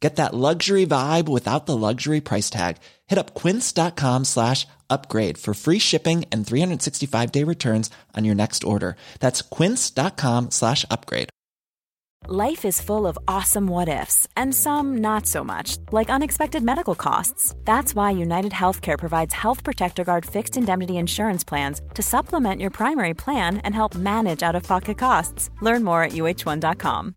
Get that luxury vibe without the luxury price tag. Hit up quince.com slash upgrade for free shipping and 365 day returns on your next order. That's quince.com slash upgrade. Life is full of awesome what ifs, and some not so much, like unexpected medical costs. That's why United Healthcare provides Health Protector Guard fixed indemnity insurance plans to supplement your primary plan and help manage out of pocket costs. Learn more at uh1.com.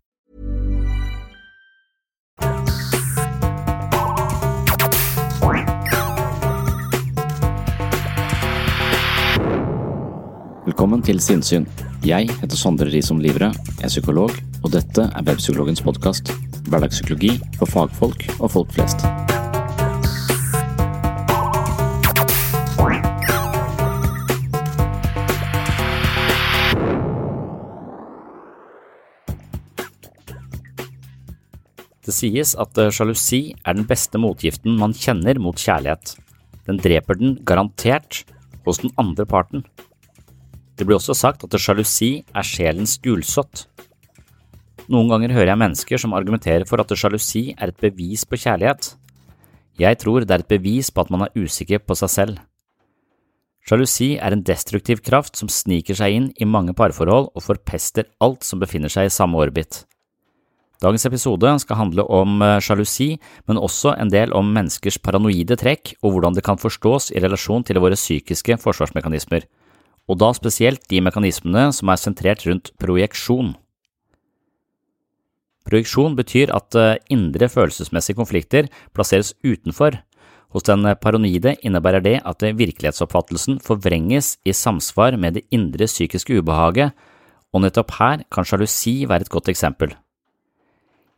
Velkommen til Sinnsyn. Jeg heter Sondre Risom Livre, er psykolog, og dette er Webpsykologens podkast. Hverdagspsykologi for fagfolk og folk flest. Det sies at eh, sjalusi er den beste motgiften man kjenner mot kjærlighet. Den dreper den garantert hos den andre parten. Det blir også sagt at sjalusi er sjelens gulsott. Noen ganger hører jeg mennesker som argumenterer for at sjalusi er et bevis på kjærlighet. Jeg tror det er et bevis på at man er usikker på seg selv. Sjalusi er en destruktiv kraft som sniker seg inn i mange parforhold og forpester alt som befinner seg i samme orbit. Dagens episode skal handle om eh, sjalusi, men også en del om menneskers paranoide trekk og hvordan det kan forstås i relasjon til våre psykiske forsvarsmekanismer, og da spesielt de mekanismene som er sentrert rundt projeksjon. Projeksjon betyr at eh, indre følelsesmessige konflikter plasseres utenfor. Hos den paranoide innebærer det at virkelighetsoppfattelsen forvrenges i samsvar med det indre psykiske ubehaget, og nettopp her kan sjalusi være et godt eksempel.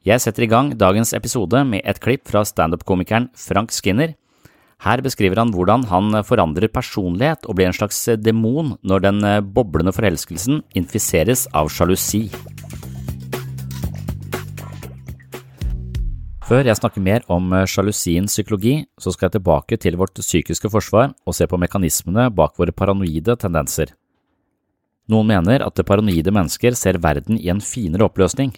Jeg setter i gang dagens episode med et klipp fra standup-komikeren Frank Skinner. Her beskriver han hvordan han forandrer personlighet og blir en slags demon når den boblende forelskelsen infiseres av sjalusi. Før jeg snakker mer om sjalusiens psykologi, så skal jeg tilbake til vårt psykiske forsvar og se på mekanismene bak våre paranoide tendenser. Noen mener at paranoide mennesker ser verden i en finere oppløsning.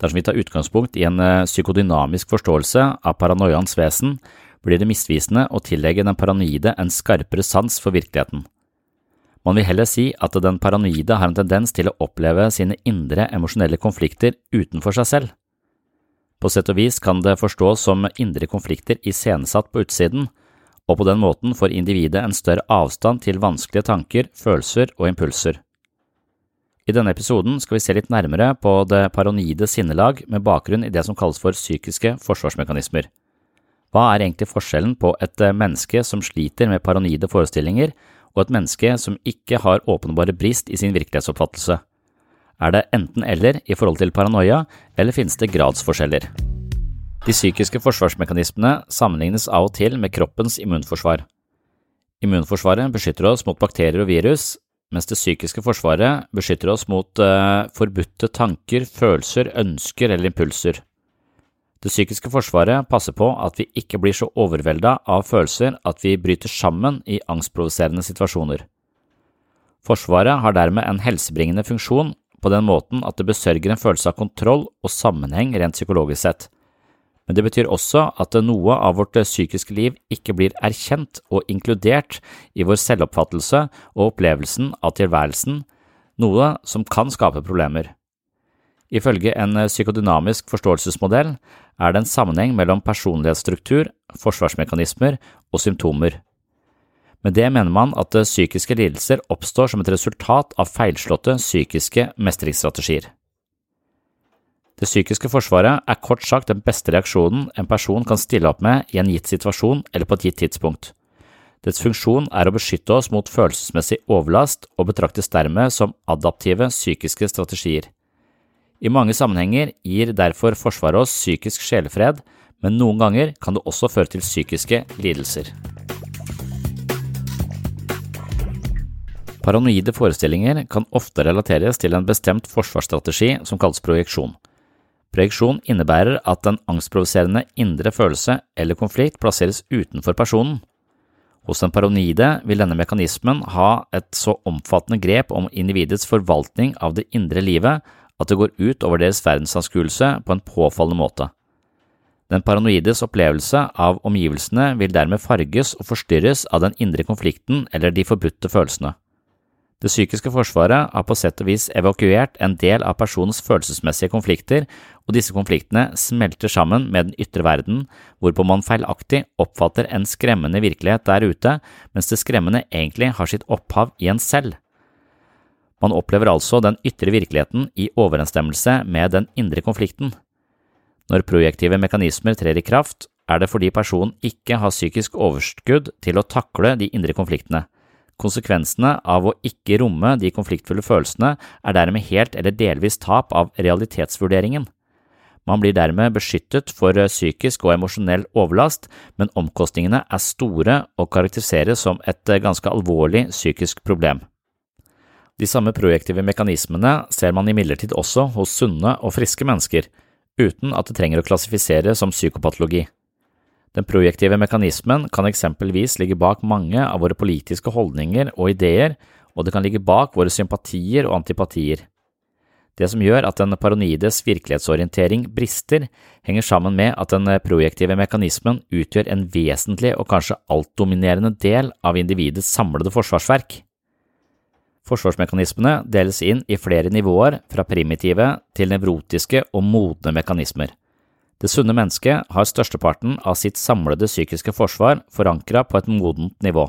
Dersom vi tar utgangspunkt i en eh, psykodynamisk forståelse av paranoiaens vesen, blir det misvisende å tillegge den paranoide en skarpere sans for virkeligheten. Man vil heller si at den paranoide har en tendens til å oppleve sine indre emosjonelle konflikter utenfor seg selv. På sett og vis kan det forstås som indre konflikter iscenesatt på utsiden, og på den måten får individet en større avstand til vanskelige tanker, følelser og impulser. I denne episoden skal vi se litt nærmere på det paranoide sinnelag med bakgrunn i det som kalles for psykiske forsvarsmekanismer. Hva er egentlig forskjellen på et menneske som sliter med paranoide forestillinger, og et menneske som ikke har åpenbare brist i sin virkelighetsoppfattelse? Er det enten–eller i forhold til paranoia, eller finnes det gradsforskjeller? De psykiske forsvarsmekanismene sammenlignes av og til med kroppens immunforsvar. Immunforsvaret beskytter oss mot bakterier og virus, mens det psykiske forsvaret beskytter oss mot uh, forbudte tanker, følelser, ønsker eller impulser. Det psykiske forsvaret passer på at vi ikke blir så overvelda av følelser at vi bryter sammen i angstprovoserende situasjoner. Forsvaret har dermed en helsebringende funksjon på den måten at det besørger en følelse av kontroll og sammenheng rent psykologisk sett men det betyr også at noe av vårt psykiske liv ikke blir erkjent og inkludert i vår selvoppfattelse og opplevelsen av tilværelsen, noe som kan skape problemer. Ifølge en psykodynamisk forståelsesmodell er det en sammenheng mellom personlighetsstruktur, forsvarsmekanismer og symptomer. Med det mener man at psykiske lidelser oppstår som et resultat av feilslåtte psykiske mestringsstrategier. Det psykiske forsvaret er kort sagt den beste reaksjonen en person kan stille opp med i en gitt situasjon eller på et gitt tidspunkt. Dets funksjon er å beskytte oss mot følelsesmessig overlast og betraktes dermed som adaptive psykiske strategier. I mange sammenhenger gir derfor Forsvaret oss psykisk sjelefred, men noen ganger kan det også føre til psykiske lidelser. Paranoide forestillinger kan ofte relateres til en bestemt forsvarsstrategi som kalles projeksjon. Projeksjon innebærer at en angstprovoserende indre følelse eller konflikt plasseres utenfor personen. Hos den paranoide vil denne mekanismen ha et så omfattende grep om individets forvaltning av det indre livet at det går ut over deres verdensanskuelse på en påfallende måte. Den paranoides opplevelse av omgivelsene vil dermed farges og forstyrres av den indre konflikten eller de forbudte følelsene. Det psykiske forsvaret har på sett og vis evakuert en del av personens følelsesmessige konflikter, og disse konfliktene smelter sammen med den ytre verden, hvorpå man feilaktig oppfatter en skremmende virkelighet der ute, mens det skremmende egentlig har sitt opphav i en selv. Man opplever altså den ytre virkeligheten i overensstemmelse med den indre konflikten. Når projektive mekanismer trer i kraft, er det fordi personen ikke har psykisk overskudd til å takle de indre konfliktene. Konsekvensene av å ikke romme de konfliktfulle følelsene er dermed helt eller delvis tap av realitetsvurderingen. Man blir dermed beskyttet for psykisk og emosjonell overlast, men omkostningene er store og karakteriseres som et ganske alvorlig psykisk problem. De samme projektive mekanismene ser man imidlertid også hos sunne og friske mennesker, uten at det trenger å klassifisere som psykopatologi. Den projektive mekanismen kan eksempelvis ligge bak mange av våre politiske holdninger og ideer, og det kan ligge bak våre sympatier og antipatier. Det som gjør at den paranoides virkelighetsorientering brister, henger sammen med at den projektive mekanismen utgjør en vesentlig og kanskje altdominerende del av individets samlede forsvarsverk. Forsvarsmekanismene deles inn i flere nivåer, fra primitive til nevrotiske og modne mekanismer. Det sunne mennesket har størsteparten av sitt samlede psykiske forsvar forankra på et modent nivå.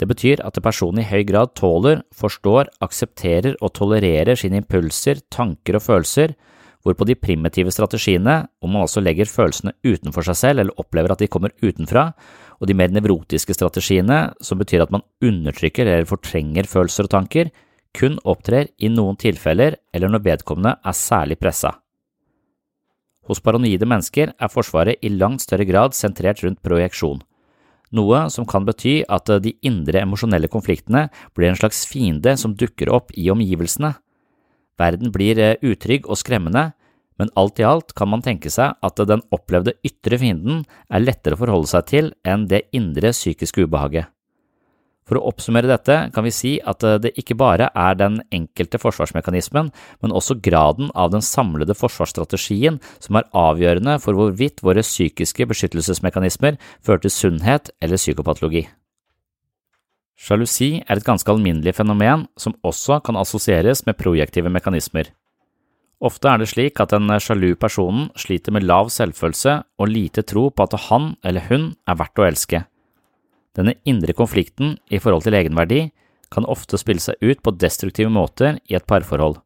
Det betyr at personen i høy grad tåler, forstår, aksepterer og tolererer sine impulser, tanker og følelser, hvorpå de primitive strategiene, om man altså legger følelsene utenfor seg selv eller opplever at de kommer utenfra, og de mer nevrotiske strategiene, som betyr at man undertrykker eller fortrenger følelser og tanker, kun opptrer i noen tilfeller eller når vedkommende er særlig pressa. Hos paranoide mennesker er Forsvaret i langt større grad sentrert rundt projeksjon, noe som kan bety at de indre emosjonelle konfliktene blir en slags fiende som dukker opp i omgivelsene. Verden blir eh, utrygg og skremmende, men alt i alt kan man tenke seg at den opplevde ytre fienden er lettere å forholde seg til enn det indre psykiske ubehaget. For å oppsummere dette kan vi si at eh, det ikke bare er den enkelte forsvarsmekanismen, men også graden av den samlede forsvarsstrategien som er avgjørende for hvorvidt våre psykiske beskyttelsesmekanismer fører til sunnhet eller psykopatologi. Sjalusi er et ganske alminnelig fenomen som også kan assosieres med projektive mekanismer. Ofte er det slik at den sjalu personen sliter med lav selvfølelse og lite tro på at han eller hun er verdt å elske. Denne indre konflikten i forhold til egenverdi kan ofte spille seg ut på destruktive måter i et parforhold.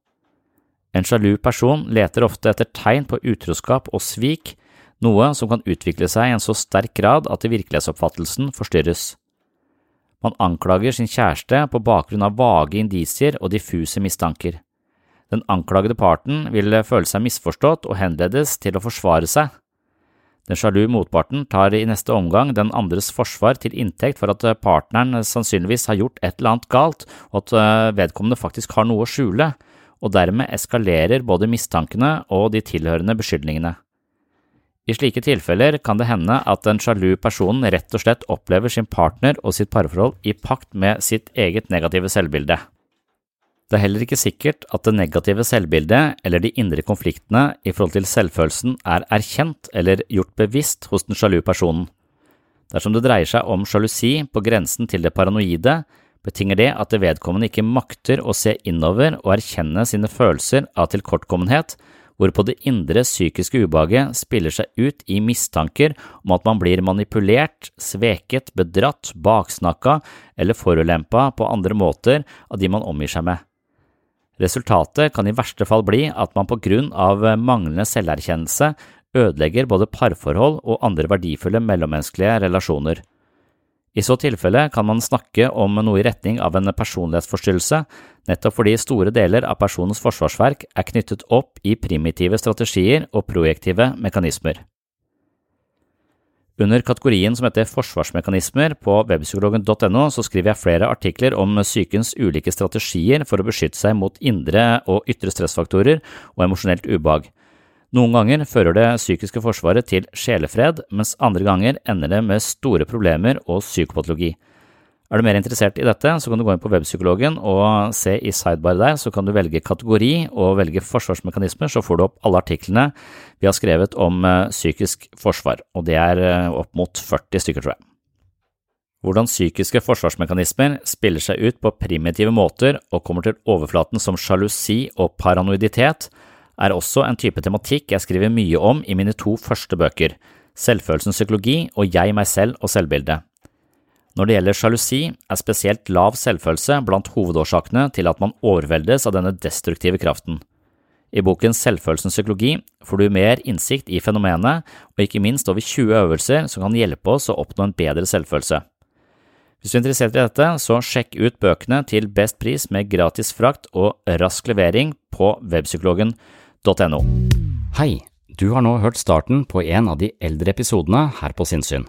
En sjalu person leter ofte etter tegn på utroskap og svik, noe som kan utvikle seg i en så sterk grad at virkelighetsoppfattelsen forstyrres. Man anklager sin kjæreste på bakgrunn av vage indisier og diffuse mistanker. Den anklagede parten vil føle seg misforstått og henledes til å forsvare seg. Den sjalu motparten tar i neste omgang den andres forsvar til inntekt for at partneren sannsynligvis har gjort et eller annet galt, og at eh, vedkommende faktisk har noe å skjule, og dermed eskalerer både mistankene og de tilhørende beskyldningene. I slike tilfeller kan det hende at den sjalu personen rett og slett opplever sin partner og sitt parforhold i pakt med sitt eget negative selvbilde. Det er heller ikke sikkert at det negative selvbildet eller de indre konfliktene i forhold til selvfølelsen er erkjent eller gjort bevisst hos den sjalu personen. Dersom det dreier seg om sjalusi på grensen til det paranoide, betinger det at det vedkommende ikke makter å se innover og erkjenne sine følelser av tilkortkommenhet, hvorpå det indre psykiske ubehaget spiller seg ut i mistanker om at man blir manipulert, sveket, bedratt, baksnakka eller forulempa på andre måter av de man omgir seg med. Resultatet kan i verste fall bli at man på grunn av manglende selverkjennelse ødelegger både parforhold og andre verdifulle mellommenneskelige relasjoner. I så tilfelle kan man snakke om noe i retning av en personlighetsforstyrrelse, nettopp fordi store deler av personens forsvarsverk er knyttet opp i primitive strategier og projektive mekanismer. Under kategorien som heter Forsvarsmekanismer på webpsykologen.no så skriver jeg flere artikler om sykens ulike strategier for å beskytte seg mot indre og ytre stressfaktorer og emosjonelt ubehag. Noen ganger fører det psykiske forsvaret til sjelefred, mens andre ganger ender det med store problemer og psykopatologi. Er du mer interessert i dette, så kan du gå inn på webpsykologen og se i sidebar der, så kan du velge kategori og velge forsvarsmekanismer, så får du opp alle artiklene vi har skrevet om eh, psykisk forsvar, og det er eh, opp mot 40 stykker, tror jeg. Hvordan psykiske forsvarsmekanismer spiller seg ut på primitive måter og kommer til overflaten som sjalusi og paranoiditet, er også en type tematikk jeg skriver mye om i mine to første bøker, Selvfølelsens psykologi og Jeg, meg selv og selvbildet. Når det gjelder sjalusi, er spesielt lav selvfølelse blant hovedårsakene til at man overveldes av denne destruktive kraften. I boken Selvfølelsens psykologi får du mer innsikt i fenomenet, og ikke minst over 20 øvelser som kan hjelpe oss å oppnå en bedre selvfølelse. Hvis du er interessert i dette, så sjekk ut bøkene til best pris med gratis frakt og rask levering på webpsykologen.no. Hei, du har nå hørt starten på en av de eldre episodene her på Sinnsyn.